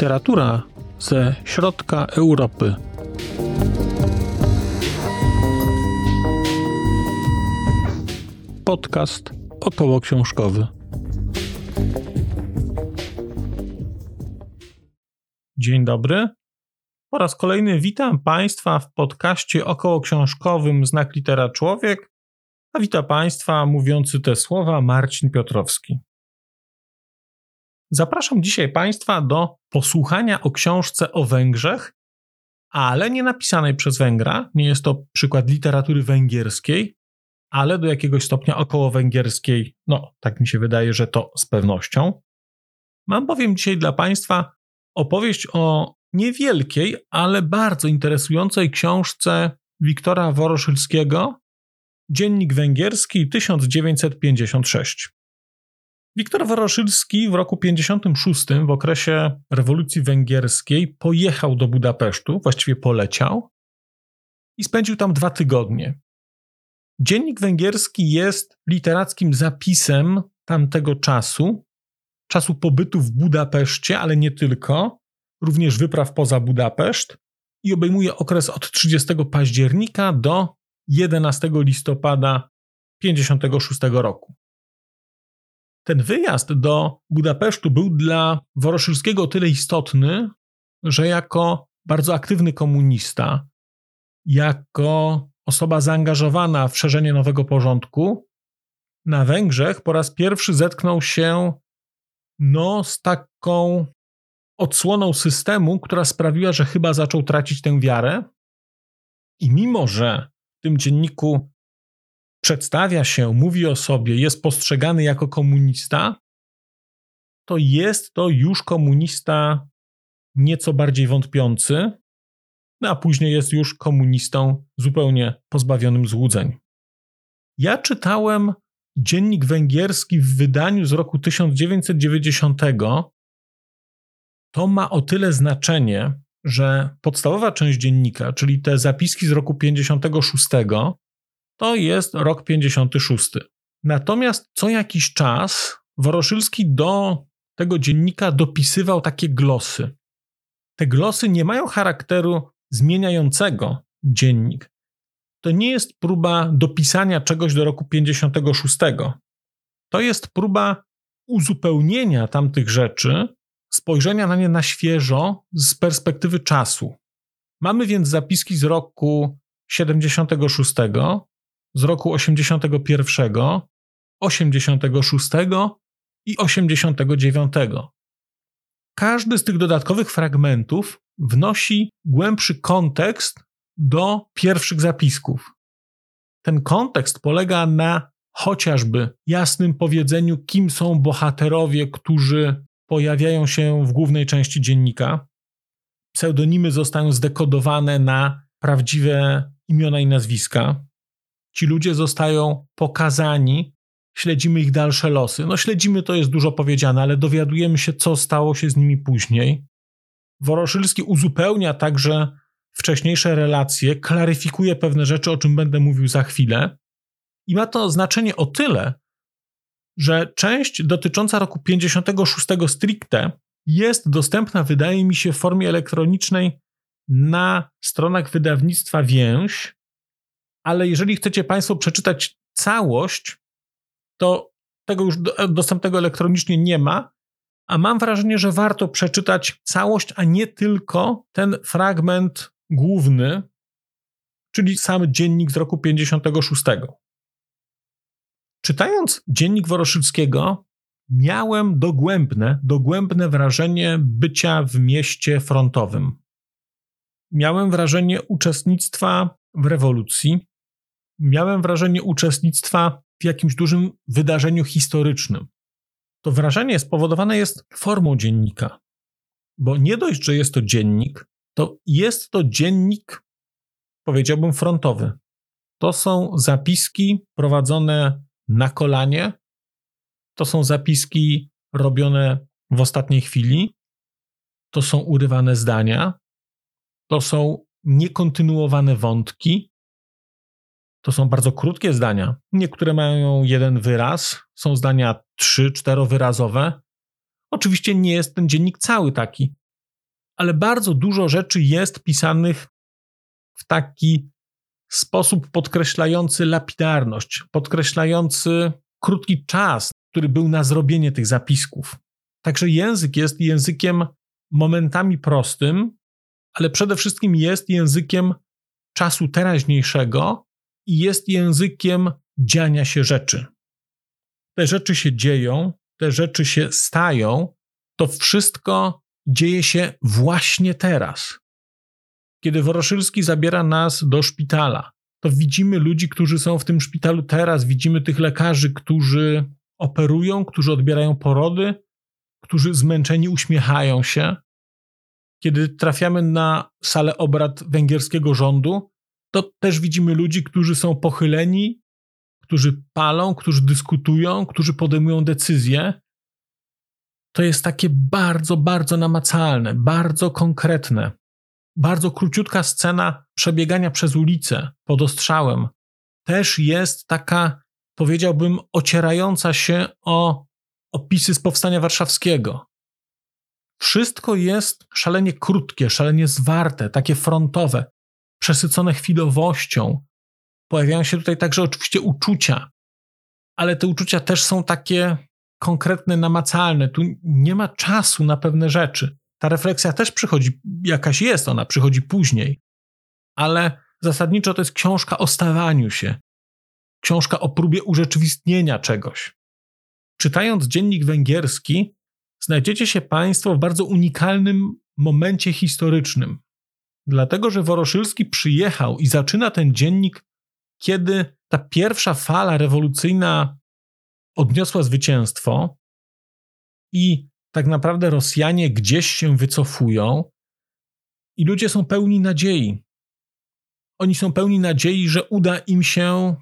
Literatura ze środka Europy. Podcast około książkowy. Dzień dobry. Po raz kolejny witam Państwa w podcaście około książkowym Znak Litera Człowiek, a wita Państwa mówiący te słowa Marcin Piotrowski. Zapraszam dzisiaj Państwa do posłuchania o książce o Węgrzech, ale nie napisanej przez Węgra. Nie jest to przykład literatury węgierskiej, ale do jakiegoś stopnia około węgierskiej. No, tak mi się wydaje, że to z pewnością. Mam bowiem dzisiaj dla Państwa opowieść o niewielkiej, ale bardzo interesującej książce Wiktora Woroszylskiego Dziennik Węgierski 1956. Wiktor Woroszylski w roku 56, w okresie rewolucji węgierskiej, pojechał do Budapesztu, właściwie poleciał i spędził tam dwa tygodnie. Dziennik węgierski jest literackim zapisem tamtego czasu, czasu pobytu w Budapeszcie, ale nie tylko, również wypraw poza Budapeszt i obejmuje okres od 30 października do 11 listopada 56 roku. Ten wyjazd do Budapesztu był dla Woroszylskiego tyle istotny, że jako bardzo aktywny komunista, jako osoba zaangażowana w szerzenie nowego porządku, na Węgrzech po raz pierwszy zetknął się no, z taką odsłoną systemu, która sprawiła, że chyba zaczął tracić tę wiarę. I mimo, że w tym dzienniku przedstawia się, mówi o sobie, jest postrzegany jako komunista, to jest to już komunista nieco bardziej wątpiący, no a później jest już komunistą zupełnie pozbawionym złudzeń. Ja czytałem dziennik węgierski w wydaniu z roku 1990. To ma o tyle znaczenie, że podstawowa część dziennika, czyli te zapiski z roku 56, to jest rok 56. Natomiast co jakiś czas Woroszylski do tego dziennika dopisywał takie glosy. Te glosy nie mają charakteru zmieniającego dziennik. To nie jest próba dopisania czegoś do roku 56. To jest próba uzupełnienia tamtych rzeczy, spojrzenia na nie na świeżo z perspektywy czasu. Mamy więc zapiski z roku 76, z roku 81, 86 i 89. Każdy z tych dodatkowych fragmentów wnosi głębszy kontekst do pierwszych zapisków. Ten kontekst polega na chociażby jasnym powiedzeniu, kim są bohaterowie, którzy pojawiają się w głównej części dziennika. Pseudonimy zostają zdekodowane na prawdziwe imiona i nazwiska ci ludzie zostają pokazani, śledzimy ich dalsze losy. No śledzimy to jest dużo powiedziane, ale dowiadujemy się, co stało się z nimi później. Woroszylski uzupełnia także wcześniejsze relacje, klaryfikuje pewne rzeczy, o czym będę mówił za chwilę. I ma to znaczenie o tyle, że część dotycząca roku 56 stricte jest dostępna, wydaje mi się, w formie elektronicznej na stronach wydawnictwa Więź, ale jeżeli chcecie Państwo przeczytać całość, to tego już dostępnego elektronicznie nie ma, a mam wrażenie, że warto przeczytać całość, a nie tylko ten fragment główny, czyli sam dziennik z roku 56. Czytając dziennik Woroszylskiego, miałem dogłębne, dogłębne wrażenie bycia w mieście frontowym. Miałem wrażenie uczestnictwa w rewolucji, miałem wrażenie uczestnictwa w jakimś dużym wydarzeniu historycznym. To wrażenie spowodowane jest formą dziennika, bo nie dość, że jest to dziennik, to jest to dziennik, powiedziałbym, frontowy. To są zapiski prowadzone na kolanie, to są zapiski robione w ostatniej chwili, to są urywane zdania, to są niekontynuowane wątki, to są bardzo krótkie zdania. Niektóre mają jeden wyraz, są zdania trzy, czterowyrazowe. Oczywiście nie jest ten dziennik cały taki. ale bardzo dużo rzeczy jest pisanych w taki sposób podkreślający lapidarność, podkreślający krótki czas, który był na zrobienie tych zapisków. Także język jest językiem momentami prostym, ale przede wszystkim jest językiem czasu teraźniejszego i jest językiem dziania się rzeczy. Te rzeczy się dzieją, te rzeczy się stają, to wszystko dzieje się właśnie teraz. Kiedy Woroszylski zabiera nas do szpitala, to widzimy ludzi, którzy są w tym szpitalu teraz, widzimy tych lekarzy, którzy operują, którzy odbierają porody, którzy zmęczeni uśmiechają się. Kiedy trafiamy na salę obrad węgierskiego rządu, to też widzimy ludzi, którzy są pochyleni, którzy palą, którzy dyskutują, którzy podejmują decyzje. To jest takie bardzo, bardzo namacalne, bardzo konkretne. Bardzo króciutka scena przebiegania przez ulicę pod ostrzałem też jest taka, powiedziałbym, ocierająca się o opisy z powstania warszawskiego. Wszystko jest szalenie krótkie, szalenie zwarte, takie frontowe, przesycone chwilowością. Pojawiają się tutaj także oczywiście uczucia, ale te uczucia też są takie konkretne, namacalne. Tu nie ma czasu na pewne rzeczy. Ta refleksja też przychodzi, jakaś jest, ona przychodzi później, ale zasadniczo to jest książka o stawaniu się, książka o próbie urzeczywistnienia czegoś. Czytając dziennik węgierski, znajdziecie się Państwo w bardzo unikalnym momencie historycznym. Dlatego, że Woroszylski przyjechał i zaczyna ten dziennik, kiedy ta pierwsza fala rewolucyjna odniosła zwycięstwo i tak naprawdę Rosjanie gdzieś się wycofują i ludzie są pełni nadziei. Oni są pełni nadziei, że uda im się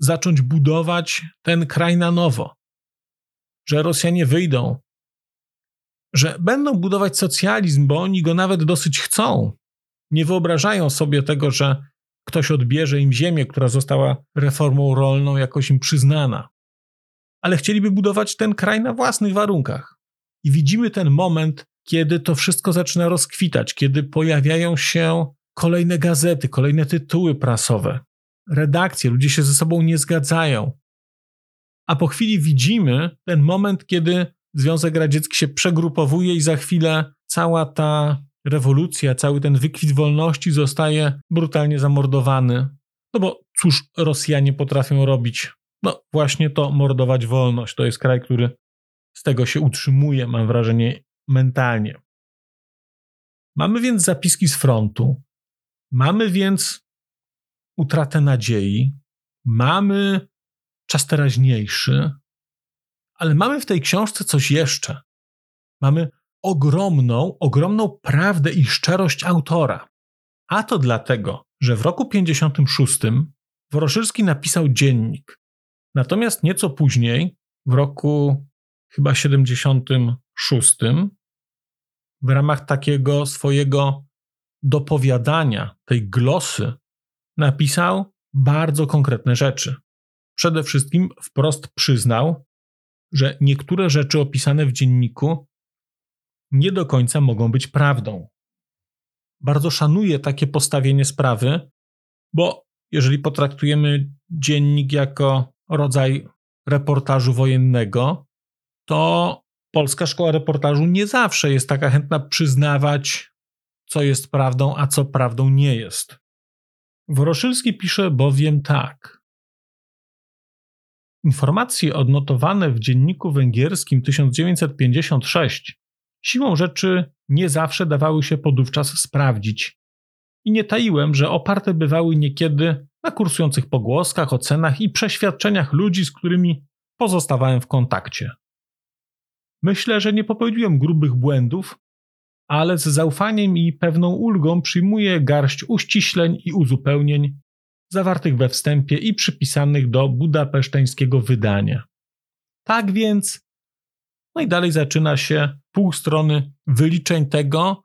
zacząć budować ten kraj na nowo, że Rosjanie wyjdą, że będą budować socjalizm, bo oni go nawet dosyć chcą. Nie wyobrażają sobie tego, że ktoś odbierze im ziemię, która została reformą rolną jakoś im przyznana. Ale chcieliby budować ten kraj na własnych warunkach. I widzimy ten moment, kiedy to wszystko zaczyna rozkwitać, kiedy pojawiają się kolejne gazety, kolejne tytuły prasowe, redakcje, ludzie się ze sobą nie zgadzają. A po chwili widzimy ten moment, kiedy Związek Radziecki się przegrupowuje i za chwilę cała ta rewolucja, cały ten wykwit wolności zostaje brutalnie zamordowany. No bo cóż Rosjanie potrafią robić? No właśnie to mordować wolność. To jest kraj, który z tego się utrzymuje, mam wrażenie, mentalnie. Mamy więc zapiski z frontu, mamy więc utratę nadziei, mamy czas teraźniejszy, ale mamy w tej książce coś jeszcze. Mamy ogromną, ogromną prawdę i szczerość autora. A to dlatego, że w roku 56 Woroszylski napisał dziennik. Natomiast nieco później, w roku chyba 76, w ramach takiego swojego dopowiadania, tej glosy, napisał bardzo konkretne rzeczy. Przede wszystkim wprost przyznał, że niektóre rzeczy opisane w dzienniku nie do końca mogą być prawdą. Bardzo szanuję takie postawienie sprawy, bo jeżeli potraktujemy dziennik jako rodzaj reportażu wojennego, to Polska Szkoła Reportażu nie zawsze jest taka chętna przyznawać, co jest prawdą, a co prawdą nie jest. Woroszylski pisze bowiem tak. Informacje odnotowane w dzienniku węgierskim 1956 siłą rzeczy nie zawsze dawały się podówczas sprawdzić. I nie taiłem, że oparte bywały niekiedy na kursujących pogłoskach, ocenach i przeświadczeniach ludzi, z którymi pozostawałem w kontakcie. Myślę, że nie popełniłem grubych błędów, ale z zaufaniem i pewną ulgą przyjmuję garść uściśleń i uzupełnień zawartych we wstępie i przypisanych do budapeszteńskiego wydania. Tak więc, no i dalej zaczyna się pół strony wyliczeń tego,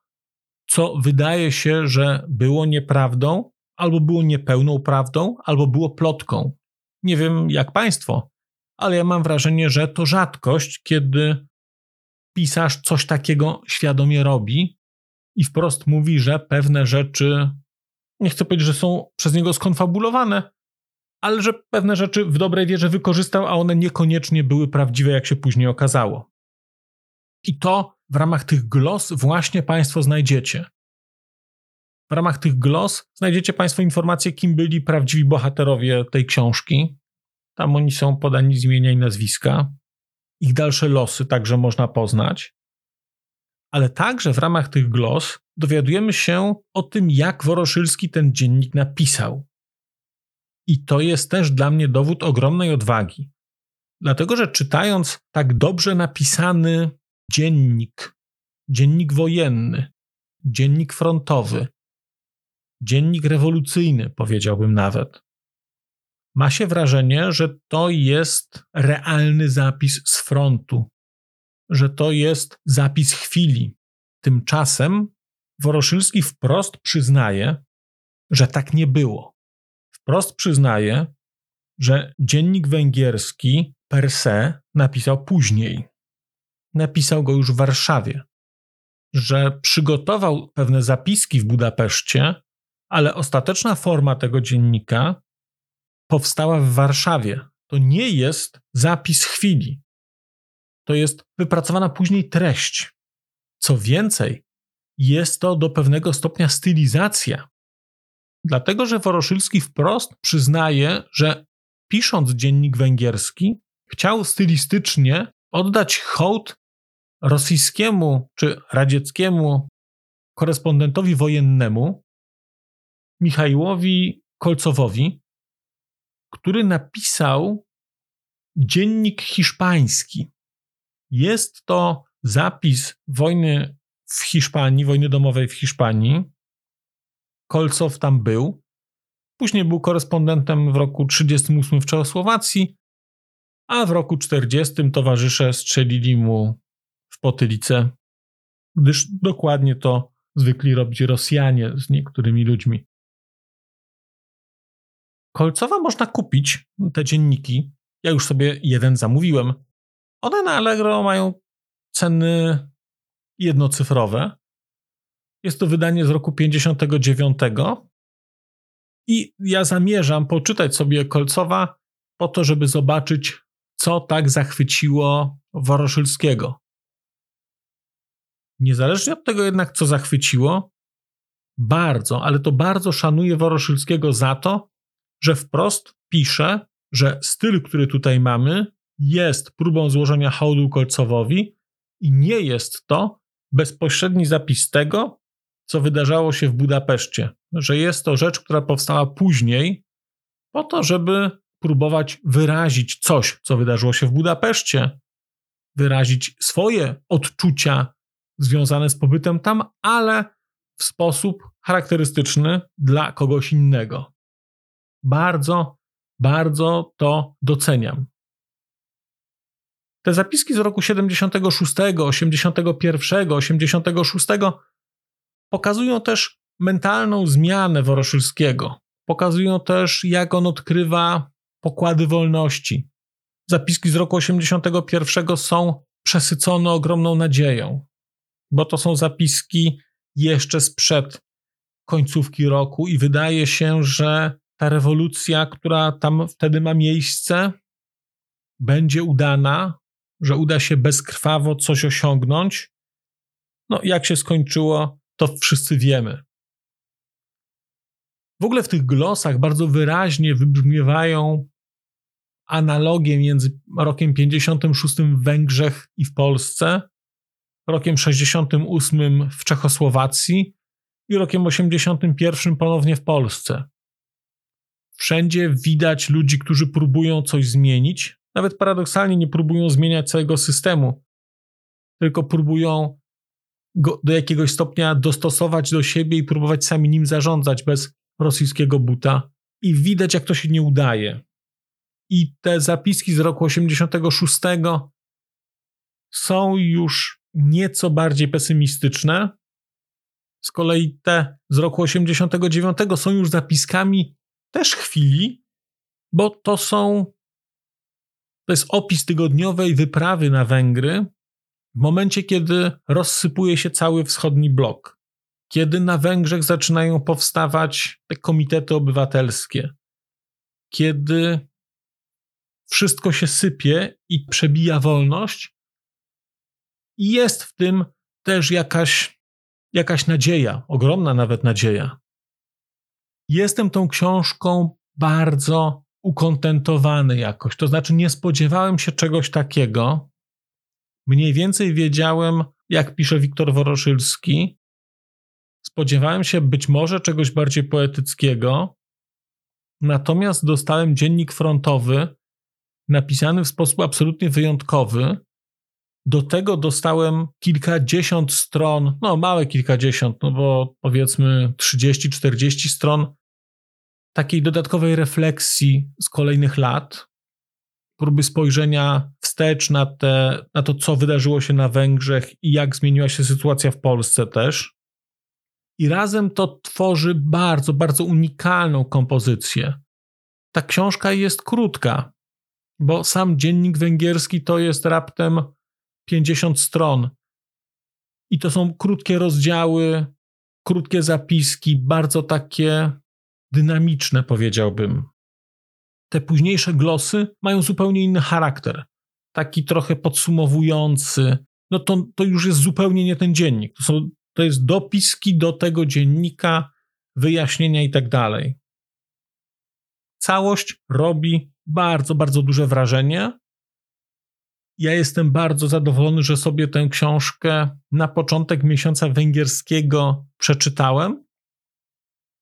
co wydaje się, że było nieprawdą, albo było niepełną prawdą, albo było plotką. Nie wiem jak Państwo, ale ja mam wrażenie, że to rzadkość, kiedy pisarz coś takiego świadomie robi, i wprost mówi, że pewne rzeczy, nie chcę powiedzieć, że są przez niego skonfabulowane, ale że pewne rzeczy w dobrej wierze wykorzystał, a one niekoniecznie były prawdziwe, jak się później okazało. I to w ramach tych glos właśnie Państwo znajdziecie. W ramach tych glos znajdziecie Państwo informacje, kim byli prawdziwi bohaterowie tej książki. Tam oni są podani z imienia i nazwiska. Ich dalsze losy także można poznać. Ale także w ramach tych glos dowiadujemy się o tym, jak Woroszylski ten dziennik napisał. I to jest też dla mnie dowód ogromnej odwagi. Dlatego, że czytając tak dobrze napisany dziennik, dziennik wojenny, dziennik frontowy, dziennik rewolucyjny, powiedziałbym nawet, ma się wrażenie, że to jest realny zapis z frontu, że to jest zapis chwili. Tymczasem Woroszylski wprost przyznaje, że tak nie było. Wprost przyznaje, że dziennik węgierski per se napisał później. Napisał go już w Warszawie, że przygotował pewne zapiski w Budapeszcie, ale ostateczna forma tego dziennika powstała w Warszawie. To nie jest zapis chwili. To jest wypracowana później treść. Co więcej, jest to do pewnego stopnia stylizacja. Dlatego, że Woroszylski wprost przyznaje, że pisząc dziennik węgierski, chciał stylistycznie oddać hołd rosyjskiemu czy radzieckiemu korespondentowi wojennemu Michaiłowi Kolcowowi, który napisał dziennik hiszpański. Jest to zapis wojny w Hiszpanii, wojny domowej w Hiszpanii. Kolcow tam był. Później był korespondentem w roku 1938 w Czechosłowacji, a w roku 40 towarzysze strzelili mu potylicę, gdyż dokładnie to zwykli robić Rosjanie z niektórymi ludźmi. Kolcowa można kupić, te dzienniki. Ja już sobie jeden zamówiłem. One na Allegro mają ceny jednocyfrowe. Jest to wydanie z roku 59. I ja zamierzam poczytać sobie Kolcowa po to, żeby zobaczyć, co tak zachwyciło Woroszylskiego. Niezależnie od tego jednak, co zachwyciło, bardzo, ale to bardzo szanuję Woroszylskiego za to, że wprost pisze, że styl, który tutaj mamy, jest próbą złożenia hołdu Kolcowowi i nie jest to bezpośredni zapis tego, co wydarzało się w Budapeszcie, że jest to rzecz, która powstała później, po to, żeby próbować wyrazić coś, co wydarzyło się w Budapeszcie, wyrazić swoje odczucia związane z pobytem tam, ale w sposób charakterystyczny dla kogoś innego. Bardzo, bardzo to doceniam. Te zapiski z roku 76, 81, 86 pokazują też mentalną zmianę Woroszylskiego. Pokazują też, jak on odkrywa pokłady wolności. Zapiski z roku 81 są przesycone ogromną nadzieją, bo to są zapiski jeszcze sprzed końcówki roku i wydaje się, że ta rewolucja, która tam wtedy ma miejsce, będzie udana, że uda się bezkrwawo coś osiągnąć. No, jak się skończyło, to wszyscy wiemy. W ogóle w tych glosach bardzo wyraźnie wybrzmiewają analogie między rokiem 56 w Węgrzech i w Polsce, rokiem 68 w Czechosłowacji i rokiem 81 ponownie w Polsce. Wszędzie widać ludzi, którzy próbują coś zmienić. Nawet paradoksalnie nie próbują zmieniać całego systemu, tylko próbują go do jakiegoś stopnia dostosować do siebie i próbować sami nim zarządzać bez rosyjskiego buta. I widać, jak to się nie udaje. I te zapiski z roku 86 są już nieco bardziej pesymistyczne. Z kolei te z roku 89 są już zapiskami też chwili, bo to są. To jest opis tygodniowej wyprawy na Węgry w momencie, kiedy rozsypuje się cały wschodni blok. kiedy na Węgrzech zaczynają powstawać te komitety obywatelskie, kiedy wszystko się sypie i przebija wolność, i jest w tym też jakaś, jakaś nadzieja, ogromna nawet nadzieja. Jestem tą książką bardzo ukontentowany jakoś. To znaczy, nie spodziewałem się czegoś takiego. Mniej więcej wiedziałem, jak pisze Wiktor Woroszylski. Spodziewałem się być może czegoś bardziej poetyckiego. Natomiast dostałem dziennik frontowy, napisany w sposób absolutnie wyjątkowy. Do tego dostałem kilkadziesiąt stron, no małe kilkadziesiąt, no bo powiedzmy 30-40 stron takiej dodatkowej refleksji z kolejnych lat, próby spojrzenia wstecz na, te, na to, co wydarzyło się na Węgrzech i jak zmieniła się sytuacja w Polsce też. I razem to tworzy bardzo, bardzo unikalną kompozycję. Ta książka jest krótka, bo sam dziennik węgierski to jest raptem 50 stron. I to są krótkie rozdziały, krótkie zapiski, bardzo takie dynamiczne, powiedziałbym. Te późniejsze glosy mają zupełnie inny charakter. Taki trochę podsumowujący. No to, to już jest zupełnie nie ten dziennik. To, są, to jest dopiski do tego dziennika, wyjaśnienia i tak dalej. Całość robi bardzo, bardzo duże wrażenie. Ja jestem bardzo zadowolony, że sobie tę książkę na początek miesiąca węgierskiego przeczytałem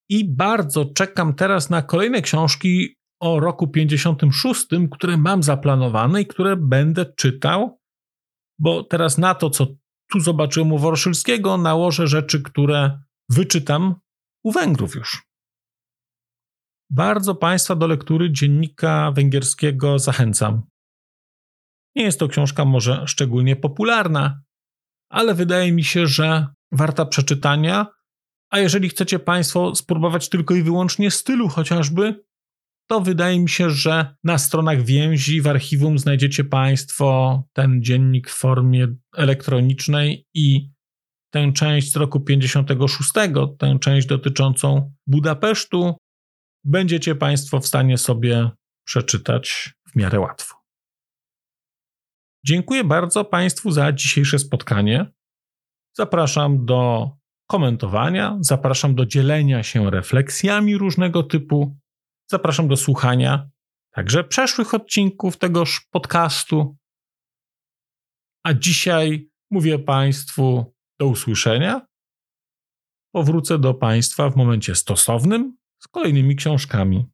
i bardzo czekam teraz na kolejne książki o roku 56, które mam zaplanowane i które będę czytał, bo teraz na to, co tu zobaczyłem u Worszylskiego, nałożę rzeczy, które wyczytam u Węgrów już. Bardzo Państwa do lektury dziennika węgierskiego zachęcam. Nie jest to książka może szczególnie popularna, ale wydaje mi się, że warta przeczytania a jeżeli chcecie Państwo spróbować tylko i wyłącznie stylu chociażby, to wydaje mi się, że na stronach więzi w archiwum znajdziecie Państwo ten dziennik w formie elektronicznej i tę część z roku 56, tę część dotyczącą Budapesztu, będziecie Państwo w stanie sobie przeczytać w miarę łatwo. Dziękuję bardzo Państwu za dzisiejsze spotkanie. Zapraszam do komentowania, zapraszam do dzielenia się refleksjami różnego typu, zapraszam do słuchania także przeszłych odcinków tegoż podcastu. A dzisiaj mówię Państwu do usłyszenia. Powrócę do Państwa w momencie stosownym z kolejnymi książkami.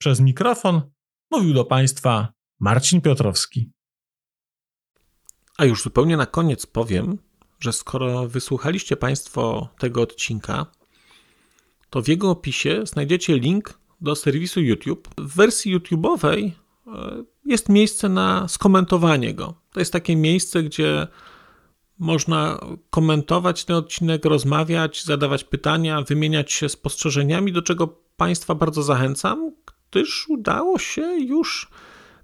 Przez mikrofon mówił do Państwa Marcin Piotrowski. A już zupełnie na koniec powiem, że skoro wysłuchaliście Państwo tego odcinka, to w jego opisie znajdziecie link do serwisu YouTube. W wersji YouTube'owej e, jest miejsce na skomentowanie go. To jest takie miejsce, gdzie można komentować ten odcinek, rozmawiać, zadawać pytania, wymieniać się spostrzeżeniami, do czego Państwa bardzo zachęcam, gdyż udało się już